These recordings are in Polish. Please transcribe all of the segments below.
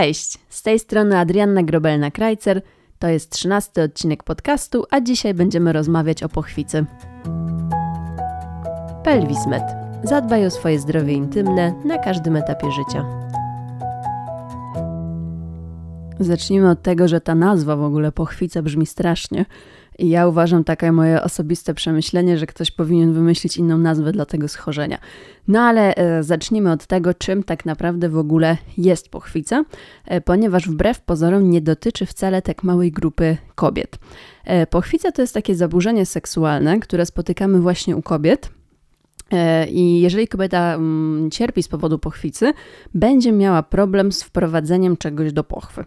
Cześć, z tej strony Adrianna Grobelna-Krajcer. To jest trzynasty odcinek podcastu, a dzisiaj będziemy rozmawiać o pochwicy. Pelwismed. Zadbaj o swoje zdrowie intymne na każdym etapie życia. Zacznijmy od tego, że ta nazwa w ogóle pochwica brzmi strasznie. I ja uważam takie moje osobiste przemyślenie, że ktoś powinien wymyślić inną nazwę dla tego schorzenia. No ale e, zacznijmy od tego, czym tak naprawdę w ogóle jest pochwica, e, ponieważ wbrew pozorom nie dotyczy wcale tak małej grupy kobiet. E, pochwica to jest takie zaburzenie seksualne, które spotykamy właśnie u kobiet. E, I jeżeli kobieta mm, cierpi z powodu pochwicy, będzie miała problem z wprowadzeniem czegoś do pochwy.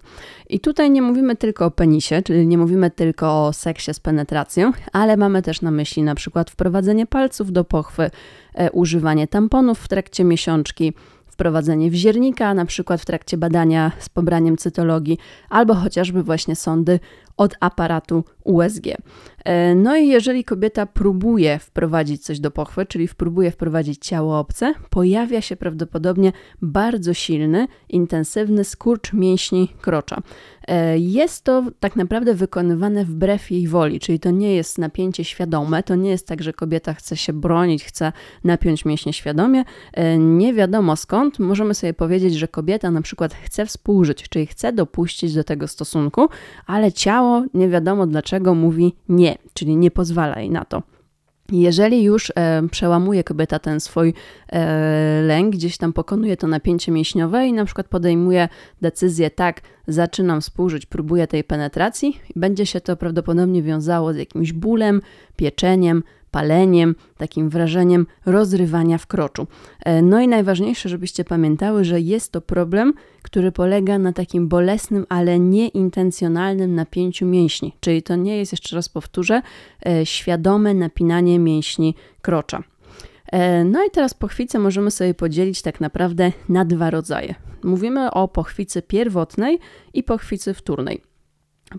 I tutaj nie mówimy tylko o penisie, czyli nie mówimy tylko o seksie z penetracją, ale mamy też na myśli na przykład wprowadzenie palców do pochwy, e, używanie tamponów w trakcie miesiączki, wprowadzenie wziernika, na przykład w trakcie badania z pobraniem cytologii, albo chociażby właśnie sądy od aparatu USG. E, no i jeżeli kobieta próbuje wprowadzić coś do pochwy, czyli próbuje wprowadzić ciało obce, pojawia się prawdopodobnie bardzo silny, intensywny skurcz mięśni krocza. E, jest to tak naprawdę wykonywane wbrew jej woli, czyli to nie jest napięcie świadome, to nie jest tak, że kobieta chce się bronić, chce napiąć mięśnie świadomie. E, nie wiadomo skąd możemy sobie powiedzieć, że kobieta na przykład chce współżyć, czyli chce dopuścić do tego stosunku, ale ciało nie wiadomo dlaczego mówi nie, czyli nie pozwala jej na to. Jeżeli już e, przełamuje kobieta ten swój e, lęk, gdzieś tam pokonuje to napięcie mięśniowe i na przykład podejmuje decyzję, tak, zaczynam współżyć, próbuję tej penetracji, będzie się to prawdopodobnie wiązało z jakimś bólem, pieczeniem, paleniem, takim wrażeniem rozrywania w kroczu. E, no i najważniejsze, żebyście pamiętały, że jest to problem, który polega na takim bolesnym, ale nieintencjonalnym napięciu mięśni. Czyli to nie jest, jeszcze raz powtórzę, e, świadome napinanie mięśni krocza. E, no i teraz pochwicę możemy sobie podzielić tak naprawdę na dwa rodzaje. Mówimy o pochwicy pierwotnej i pochwicy wtórnej.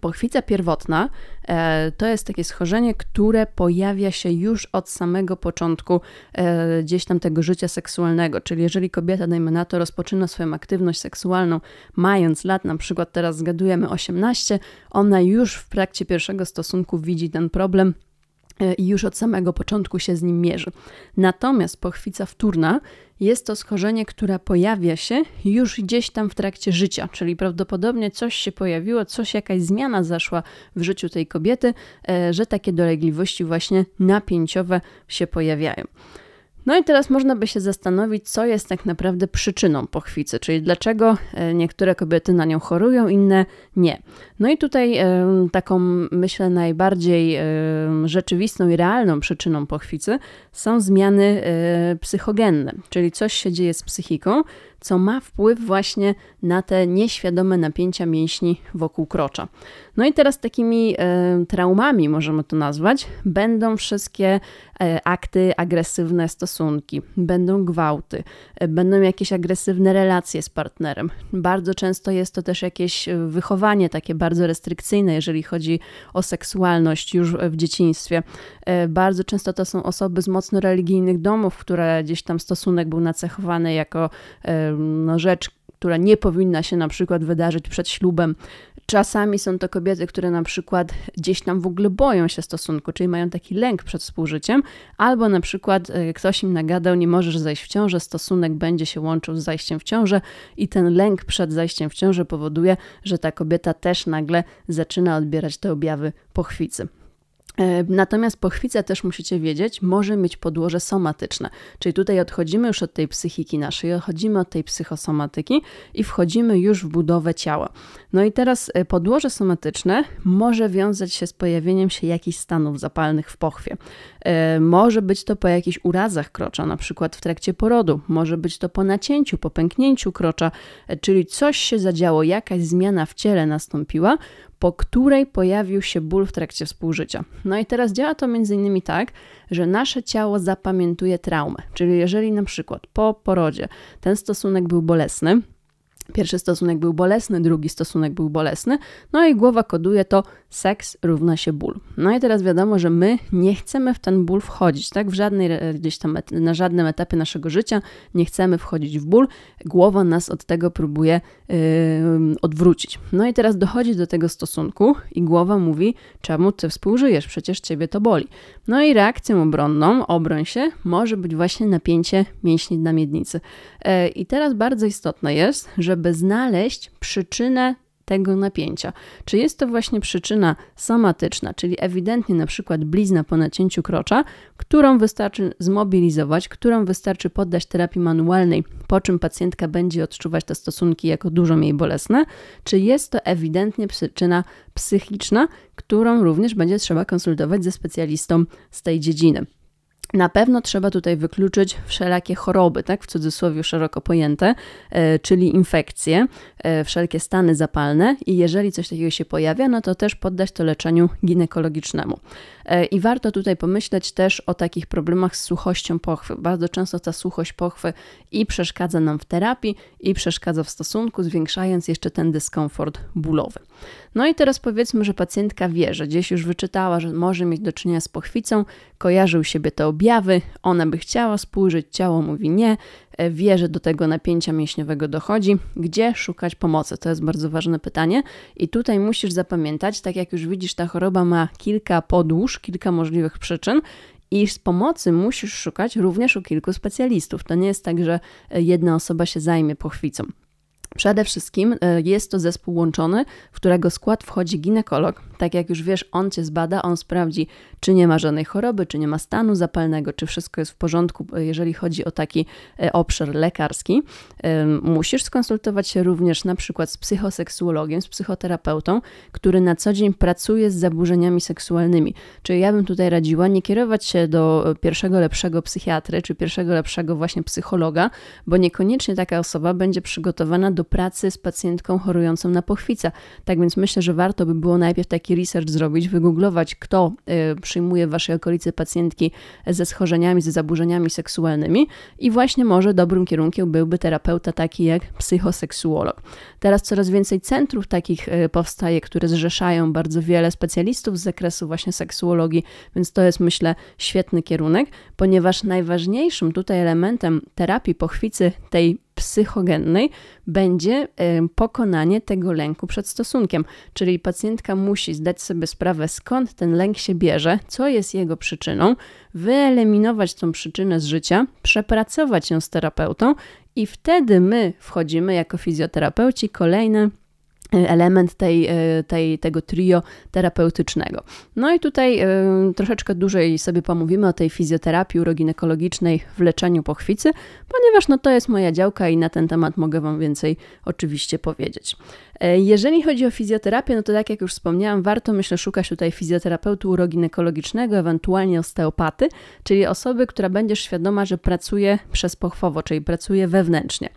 Pochwica pierwotna e, to jest takie schorzenie, które pojawia się już od samego początku e, gdzieś tam tego życia seksualnego. Czyli jeżeli kobieta, dajmy na to, rozpoczyna swoją aktywność seksualną mając lat, na przykład teraz zgadujemy 18, ona już w trakcie pierwszego stosunku widzi ten problem i już od samego początku się z nim mierzy. Natomiast pochwica wtórna jest to schorzenie, które pojawia się już gdzieś tam w trakcie życia, czyli prawdopodobnie coś się pojawiło, coś, jakaś zmiana zaszła w życiu tej kobiety, e, że takie dolegliwości właśnie napięciowe się pojawiają. No i teraz można by się zastanowić, co jest tak naprawdę przyczyną pochwicy, czyli dlaczego e, niektóre kobiety na nią chorują, inne nie. No i tutaj e, taką, myślę, najbardziej e, rzeczywistą i realną przyczyną pochwicy są zmiany psychogenne, czyli coś się dzieje z psychiką, co ma wpływ właśnie na te nieświadome napięcia mięśni wokół krocza. No i teraz takimi e, traumami, możemy to nazwać, będą wszystkie e, akty agresywne, stosunki, będą gwałty, e, będą jakieś agresywne relacje z partnerem. Bardzo często jest to też jakieś wychowanie takie bardzo restrykcyjne, jeżeli chodzi o seksualność już w dzieciństwie. E, bardzo często to są osoby z mocno religijnych domów, które gdzieś tam stosunek był nacechowany jako e, no, rzecz, która nie powinna się na przykład wydarzyć przed ślubem. Czasami są to kobiety, które na przykład gdzieś tam w ogóle boją się stosunku, czyli mają taki lęk przed współżyciem, albo na przykład e, ktoś im nagadał, nie możesz zajść w ciążę, stosunek będzie się łączył z zajściem w ciążę i ten lęk przed zajściem w ciążę powoduje, że ta kobieta też nagle zaczyna odbierać te objawy pochwicy. E, natomiast pochwica też musicie wiedzieć, może mieć podłoże somatyczne. Czyli tutaj odchodzimy już od tej psychiki naszej, odchodzimy od tej psychosomatyki i wchodzimy już w budowę ciała. No i teraz e, podłoże somatyczne może wiązać się z pojawieniem się jakichś stanów zapalnych w pochwie. E, może być to po jakichś urazach krocza, na przykład w trakcie porodu, może być to po nacięciu, po pęknięciu krocza, czyli coś się zadziało, jakaś zmiana w ciele nastąpiła, po której pojawił się ból w trakcie współżycia. No i teraz działa to innymi tak, że nasze ciało zapamiętuje traumę. Czyli jeżeli na przykład po porodzie ten stosunek był bolesny, Pierwszy stosunek był bolesny, drugi stosunek był bolesny, no i głowa koduje to seks równa się ból. No i teraz wiadomo, że my nie chcemy w ten ból wchodzić, tak? W żadnej, gdzieś tam na żadnym etapie naszego życia nie chcemy wchodzić w ból. Głowa nas od tego próbuje yy, odwrócić. No i teraz dochodzi do tego stosunku i głowa mówi, czemu ty współżyjesz, przecież ciebie to boli. No i reakcją obronną, obroń się, może być właśnie napięcie mięśni na miednicy. Yy, I teraz bardzo istotne jest, żeby znaleźć przyczynę tego napięcia. Czy jest to właśnie przyczyna somatyczna, czyli ewidentnie na przykład blizna po nacięciu krocza, którą wystarczy zmobilizować, którą wystarczy poddać terapii manualnej, po czym pacjentka będzie odczuwać te stosunki jako dużo mniej bolesne, czy jest to ewidentnie przyczyna psychiczna, którą również będzie trzeba konsultować ze specjalistą z tej dziedziny. Na pewno trzeba tutaj wykluczyć wszelakie choroby, tak, w cudzysłowie szeroko pojęte, e, czyli infekcje, e, wszelkie stany zapalne i jeżeli coś takiego się pojawia, no to też poddać to leczeniu ginekologicznemu. E, I warto tutaj pomyśleć też o takich problemach z suchością pochwy. Bardzo często ta suchość pochwy i przeszkadza nam w terapii, i przeszkadza w stosunku, zwiększając jeszcze ten dyskomfort bólowy. No i teraz powiedzmy, że pacjentka wie, że gdzieś już wyczytała, że może mieć do czynienia z pochwicą, kojarzy u siebie te objawy, ona by chciała spojrzeć, ciało mówi nie, e, wie, że do tego napięcia mięśniowego dochodzi. Gdzie szukać pomocy? To jest bardzo ważne pytanie. I tutaj musisz zapamiętać, tak jak już widzisz, ta choroba ma kilka podłóż, kilka możliwych przyczyn i z pomocy musisz szukać również u kilku specjalistów. To nie jest tak, że e, jedna osoba się zajmie pochwicą. Przede wszystkim e, jest to zespół łączony, w którego skład wchodzi ginekolog. Tak jak już wiesz, on cię zbada, on sprawdzi, czy nie ma żadnej choroby, czy nie ma stanu zapalnego, czy wszystko jest w porządku, e, jeżeli chodzi o taki e, obszar lekarski. Musisz skonsultować się również na przykład z psychoseksuologiem, z psychoterapeutą, który na co dzień pracuje z zaburzeniami seksualnymi. Czyli ja bym tutaj radziła nie kierować się do pierwszego lepszego psychiatry, czy pierwszego lepszego właśnie psychologa, bo niekoniecznie taka osoba będzie przygotowana do pracy z pacjentką chorującą na pochwicę. Tak więc myślę, że warto by było najpierw taki research zrobić, wygooglować, kto y, przyjmuje w waszej okolicy pacjentki ze schorzeniami, ze zaburzeniami seksualnymi i właśnie może dobrym kierunkiem byłby terapeuta taki jak psychoseksuolog. Teraz coraz więcej centrów takich y, powstaje, które zrzeszają bardzo wiele specjalistów z zakresu właśnie seksuologii, więc to jest myślę świetny kierunek, ponieważ najważniejszym tutaj elementem terapii pochwicy tej psychogennej będzie pokonanie tego lęku przed stosunkiem. Czyli pacjentka musi zdać sobie sprawę, skąd ten lęk się bierze, co jest jego przyczyną, wyeliminować tą przyczynę z życia, przepracować ją z terapeutą i wtedy my wchodzimy jako fizjoterapeuci kolejne element tej, e, tej, tego trio terapeutycznego. No i tutaj y, troszeczkę dłużej sobie pomówimy o tej fizjoterapii uroginekologicznej w leczeniu pochwicy, ponieważ no, to jest moja działka i na ten temat mogę Wam więcej oczywiście powiedzieć. E, jeżeli chodzi o fizjoterapię, no to tak jak już wspomniałam, warto myślę szukać tutaj fizjoterapeuty uroginekologicznego, ewentualnie osteopaty, czyli osoby, która będzie świadoma, że pracuje przez pochwowo, czyli pracuje wewnętrznie.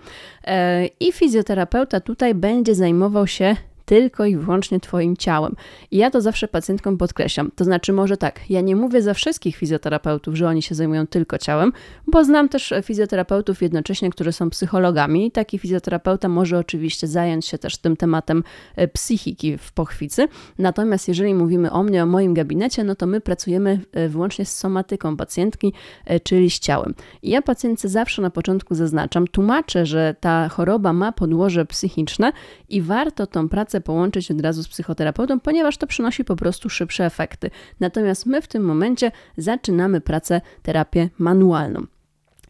E, I fizjoterapeuta tutaj będzie zajmował się future tylko i wyłącznie Twoim ciałem. I ja to zawsze pacjentkom podkreślam. To znaczy, może tak, ja nie mówię za wszystkich fizjoterapeutów, że oni się zajmują tylko ciałem, bo znam też fizjoterapeutów jednocześnie, którzy są psychologami. I taki fizjoterapeuta może oczywiście zająć się też tym tematem e, psychiki w pochwicy. Natomiast jeżeli mówimy o mnie, o moim gabinecie, no to my pracujemy e, wyłącznie z somatyką pacjentki, e, czyli z ciałem. I ja pacjentce zawsze na początku zaznaczam, tłumaczę, że ta choroba ma podłoże psychiczne i warto tą pracę pracę połączyć od razu z psychoterapeutą, ponieważ to przynosi po prostu szybsze efekty. Natomiast my w tym momencie zaczynamy pracę terapię manualną.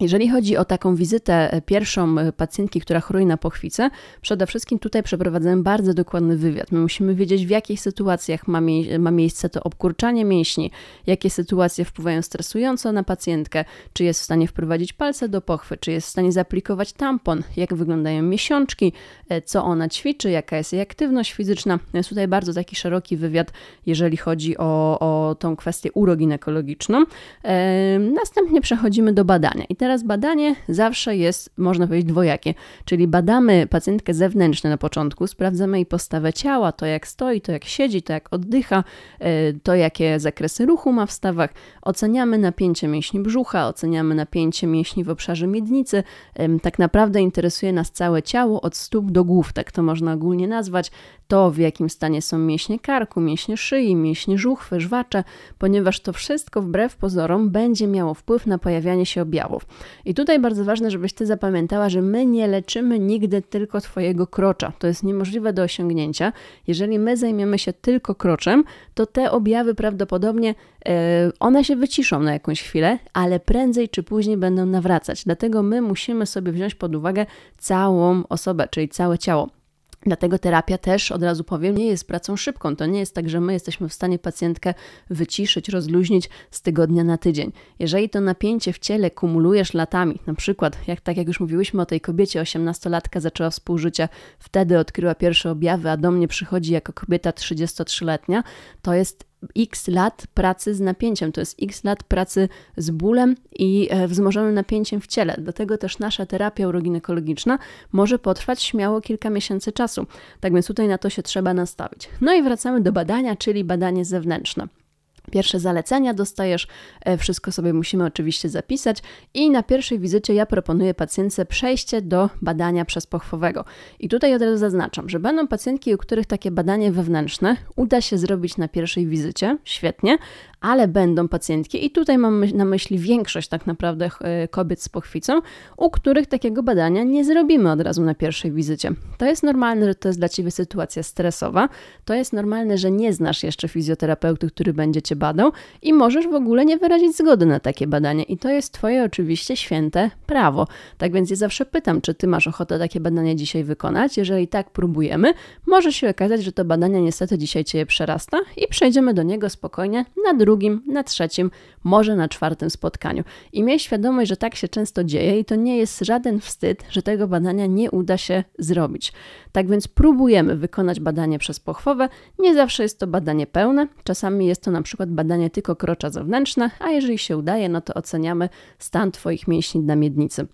Jeżeli chodzi o taką wizytę e, pierwszą e, pacjentki, która choruje na pochwicę, przede wszystkim tutaj przeprowadzamy bardzo dokładny wywiad. My musimy wiedzieć, w jakich sytuacjach ma, mie ma miejsce to obkurczanie mięśni, jakie sytuacje wpływają stresująco na pacjentkę, czy jest w stanie wprowadzić palce do pochwy, czy jest w stanie zaaplikować tampon, jak wyglądają miesiączki, e, co ona ćwiczy, jaka jest jej aktywność fizyczna. Jest tutaj bardzo taki szeroki wywiad, jeżeli chodzi o, o tą kwestię uroginekologiczną. Następnie przechodzimy do badania. I teraz teraz badanie zawsze jest, można powiedzieć, dwojakie, czyli badamy pacjentkę zewnętrzną na początku, sprawdzamy jej postawę ciała, to jak stoi, to jak siedzi, to jak oddycha, e, to jakie zakresy ruchu ma w stawach, oceniamy napięcie mięśni brzucha, oceniamy napięcie mięśni w obszarze miednicy, tak naprawdę interesuje nas całe ciało od stóp do głów, tak to można ogólnie nazwać, to w jakim stanie są mięśnie karku, mięśnie szyi, mięśnie żuchwy, żwacze, ponieważ to wszystko wbrew pozorom będzie miało wpływ na pojawianie się objawów. I tutaj bardzo ważne, żebyś ty zapamiętała, że my nie leczymy nigdy tylko twojego krocza. To jest niemożliwe do osiągnięcia. Jeżeli my zajmiemy się tylko kroczem, to te objawy prawdopodobnie e, one się wyciszą na jakąś chwilę, ale prędzej czy później będą nawracać. Dlatego my musimy sobie wziąć pod uwagę całą osobę, czyli całe ciało. Dlatego terapia też, od razu powiem, nie jest pracą szybką. To nie jest tak, że my jesteśmy w stanie pacjentkę wyciszyć, rozluźnić z tygodnia na tydzień. Jeżeli to napięcie w ciele kumulujesz latami, na przykład, jak, tak jak już mówiłyśmy o tej kobiecie, 18-latka zaczęła współżycie, wtedy odkryła pierwsze objawy, a do mnie przychodzi jako kobieta 33-letnia, to jest x lat pracy z napięciem, to jest x lat pracy z bólem i e, wzmożonym napięciem w ciele. Dlatego też nasza terapia uroginekologiczna może potrwać śmiało kilka miesięcy czasu. Tak więc tutaj na to się trzeba nastawić. No i wracamy do badania, czyli badanie zewnętrzne. Pierwsze zalecenia dostajesz, e, wszystko sobie musimy oczywiście zapisać i na pierwszej wizycie ja proponuję pacjentce przejście do badania przezpochwowego. I tutaj od razu zaznaczam, że będą pacjentki, u których takie badanie wewnętrzne uda się zrobić na pierwszej wizycie, świetnie, ale będą pacjentki, i tutaj mam na myśli większość tak naprawdę e, kobiet z pochwicą, u których takiego badania nie zrobimy od razu na pierwszej wizycie. To jest normalne, że to jest dla Ciebie sytuacja stresowa, to jest normalne, że nie znasz jeszcze fizjoterapeuty, który będzie Cię i możesz w ogóle nie wyrazić zgody na takie badanie i to jest Twoje oczywiście święte prawo. Tak więc ja zawsze pytam, czy Ty masz ochotę takie badanie dzisiaj wykonać. Jeżeli tak próbujemy, może się okazać, że to badanie niestety dzisiaj Cię przerasta i przejdziemy do niego spokojnie na drugim, na trzecim, może na czwartym spotkaniu. I miej świadomość, że tak się często dzieje i to nie jest żaden wstyd, że tego badania nie uda się zrobić. Tak więc próbujemy wykonać badanie przez pochwowę. Nie zawsze jest to badanie pełne, czasami jest to na przykład badanie tylko krocza zewnętrzne, a jeżeli się udaje, no to oceniamy stan Twoich mięśni na miednicy.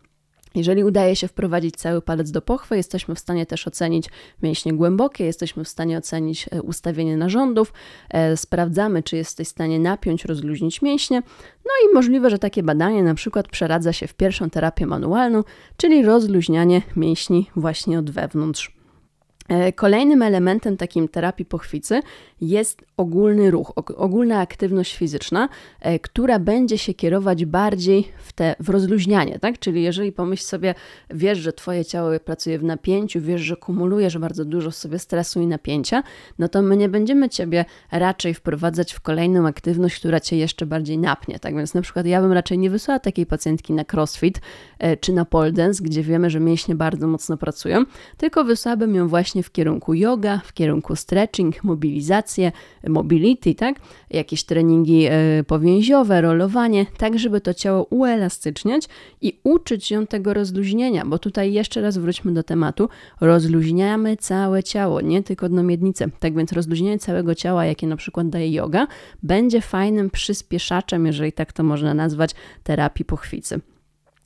Jeżeli udaje się wprowadzić cały palec do pochwy, jesteśmy w stanie też ocenić mięśnie głębokie, jesteśmy w stanie ocenić e, ustawienie narządów, e, sprawdzamy, czy jesteś w stanie napiąć, rozluźnić mięśnie. No i możliwe, że takie badanie na przykład przeradza się w pierwszą terapię manualną, czyli rozluźnianie mięśni właśnie od wewnątrz. E, kolejnym elementem takim terapii pochwicy jest ogólny ruch, ogólna aktywność fizyczna, e, która będzie się kierować bardziej w, te, w rozluźnianie, tak? Czyli jeżeli pomyśl sobie, wiesz, że twoje ciało pracuje w napięciu, wiesz, że kumulujesz bardzo dużo w sobie stresu i napięcia, no to my nie będziemy ciebie raczej wprowadzać w kolejną aktywność, która cię jeszcze bardziej napnie, tak? Więc na przykład ja bym raczej nie wysłała takiej pacjentki na crossfit e, czy na pole dance, gdzie wiemy, że mięśnie bardzo mocno pracują, tylko wysłałabym ją właśnie w kierunku yoga, w kierunku stretching, mobility, tak? Jakieś treningi e, powięziowe, rolowanie, tak żeby to ciało uelastyczniać i uczyć ją tego rozluźnienia, bo tutaj jeszcze raz wróćmy do tematu. Rozluźniamy całe ciało, nie tylko dno miednicy. Tak więc rozluźnienie całego ciała, jakie na przykład daje yoga, będzie fajnym przyspieszaczem, jeżeli tak to można nazwać, terapii pochwicy.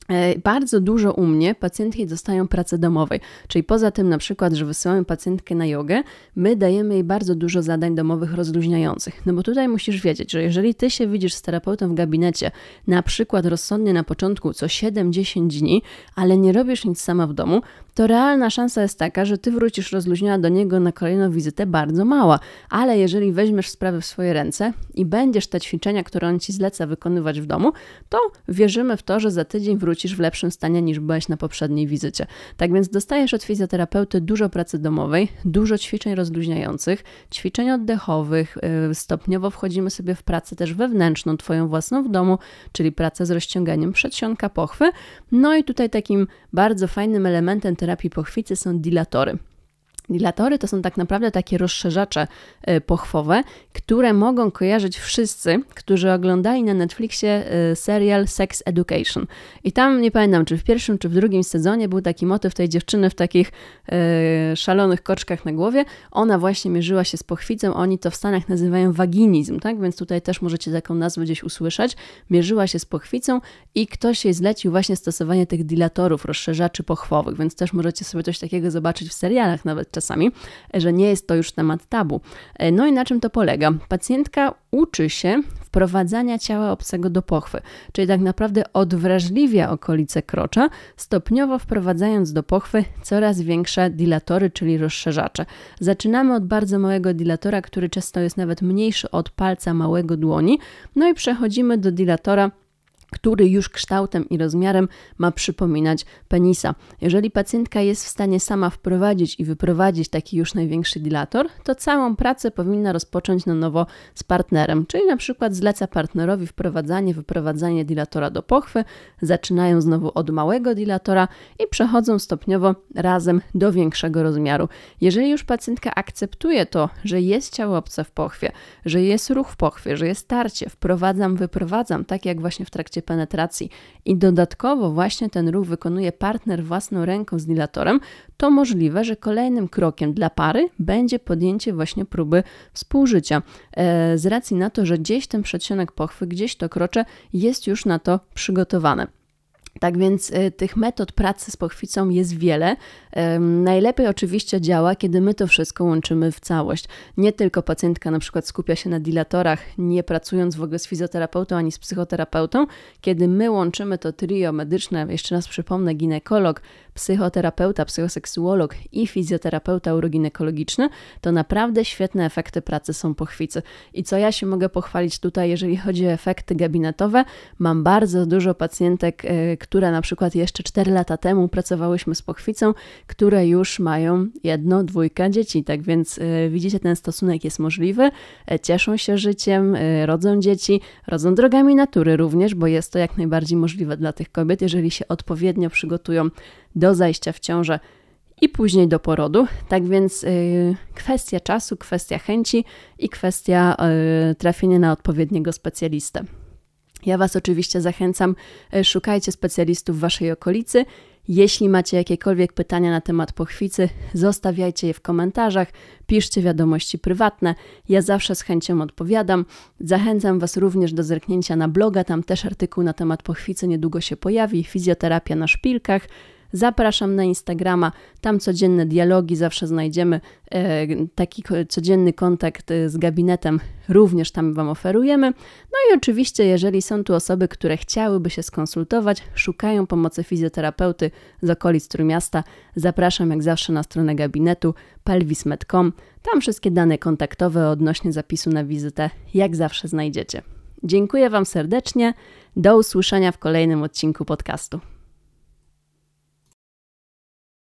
E, bardzo dużo u mnie pacjentki dostają pracy domowej, czyli poza tym na przykład, że wysyłamy pacjentkę na jogę, my dajemy jej bardzo dużo zadań domowych rozluźniających. No bo tutaj musisz wiedzieć, że jeżeli ty się widzisz z terapeutą w gabinecie, na przykład rozsądnie na początku co 7-10 dni, ale nie robisz nic sama w domu, to realna szansa jest taka, że ty wrócisz rozluźniona do niego na kolejną wizytę bardzo mała. Ale jeżeli weźmiesz sprawę w swoje ręce i będziesz te ćwiczenia, które on ci zleca wykonywać w domu, to wierzymy w to, że za tydzień wrócisz w lepszym stanie niż byłeś na poprzedniej wizycie. Tak więc dostajesz od fizjoterapeuty dużo pracy domowej, dużo ćwiczeń rozluźniających, ćwiczeń oddechowych, y, stopniowo wchodzimy sobie w pracę też wewnętrzną, twoją własną w domu, czyli pracę z rozciąganiem przedsionka pochwy. No i tutaj takim bardzo fajnym elementem terapii pochwicy są dilatory. Dilatory to są tak naprawdę takie rozszerzacze e, pochwowe, które mogą kojarzyć wszyscy, którzy oglądali na Netflixie e, serial Sex Education. I tam nie pamiętam, czy w pierwszym, czy w drugim sezonie był taki motyw tej dziewczyny w takich e, szalonych koczkach na głowie. Ona właśnie mierzyła się z pochwicą, oni to w Stanach nazywają waginizm, tak? Więc tutaj też możecie taką nazwę gdzieś usłyszeć. Mierzyła się z pochwicą i ktoś jej zlecił właśnie stosowanie tych dilatorów, rozszerzaczy pochwowych, więc też możecie sobie coś takiego zobaczyć w serialach nawet czasami, że nie jest to już temat tabu. E, no i na czym to polega? Pacjentka uczy się wprowadzania ciała obcego do pochwy, czyli tak naprawdę odwrażliwia okolice krocza, stopniowo wprowadzając do pochwy coraz większe dilatory, czyli rozszerzacze. Zaczynamy od bardzo małego dilatora, który często jest nawet mniejszy od palca małego dłoni, no i przechodzimy do dilatora który już kształtem i rozmiarem ma przypominać penisa. Jeżeli pacjentka jest w stanie sama wprowadzić i wyprowadzić taki już największy dilator, to całą pracę powinna rozpocząć na nowo z partnerem, czyli na przykład zleca partnerowi wprowadzanie, wyprowadzanie dilatora do pochwy, zaczynają znowu od małego dilatora i przechodzą stopniowo razem do większego rozmiaru. Jeżeli już pacjentka akceptuje to, że jest ciało obce w pochwie, że jest ruch w pochwie, że jest tarcie, wprowadzam, wyprowadzam, tak jak właśnie w trakcie penetracji i dodatkowo właśnie ten ruch wykonuje partner własną ręką z dilatorem, to możliwe, że kolejnym krokiem dla pary będzie podjęcie właśnie próby współżycia. E, z racji na to, że gdzieś ten przedsionek pochwy, gdzieś to krocze jest już na to przygotowane. Tak więc y, tych metod pracy z pochwicą jest wiele. Najlepiej oczywiście działa, kiedy my to wszystko łączymy w całość. Nie tylko pacjentka na przykład skupia się na dilatorach, nie pracując w ogóle z fizjoterapeutą ani z psychoterapeutą. Kiedy my łączymy to trio medyczne, jeszcze raz przypomnę, ginekolog, psychoterapeuta, psychoseksuolog i fizjoterapeuta uroginekologiczny, to naprawdę świetne efekty pracy są pochwicy. I co ja się mogę pochwalić tutaj, jeżeli chodzi o efekty gabinetowe, mam bardzo dużo pacjentek, y, które na przykład jeszcze 4 lata temu pracowałyśmy z pochwicą, które już mają jedno, dwójkę dzieci. Tak więc y, widzicie, ten stosunek jest możliwy, y, cieszą się życiem, y, rodzą dzieci, rodzą drogami natury również, bo jest to jak najbardziej możliwe dla tych kobiet, jeżeli się odpowiednio przygotują do zajścia w ciążę i później do porodu. Tak więc yy, kwestia czasu, kwestia chęci i kwestia yy, trafienia na odpowiedniego specjalistę. Ja Was oczywiście zachęcam, e, szukajcie specjalistów w Waszej okolicy. Jeśli macie jakiekolwiek pytania na temat pochwicy, zostawiajcie je w komentarzach, piszcie wiadomości prywatne. Ja zawsze z chęcią odpowiadam. Zachęcam Was również do zerknięcia na bloga, tam też artykuł na temat pochwicy niedługo się pojawi. Fizjoterapia na szpilkach. Zapraszam na Instagrama, tam codzienne dialogi zawsze znajdziemy. E, taki codzienny kontakt e, z gabinetem również tam Wam oferujemy. No i oczywiście, jeżeli są tu osoby, które chciałyby się skonsultować, szukają pomocy fizjoterapeuty z okolic Trójmiasta, zapraszam jak zawsze na stronę gabinetu pelvis.com. Tam wszystkie dane kontaktowe odnośnie zapisu na wizytę, jak zawsze znajdziecie. Dziękuję Wam serdecznie. Do usłyszenia w kolejnym odcinku podcastu.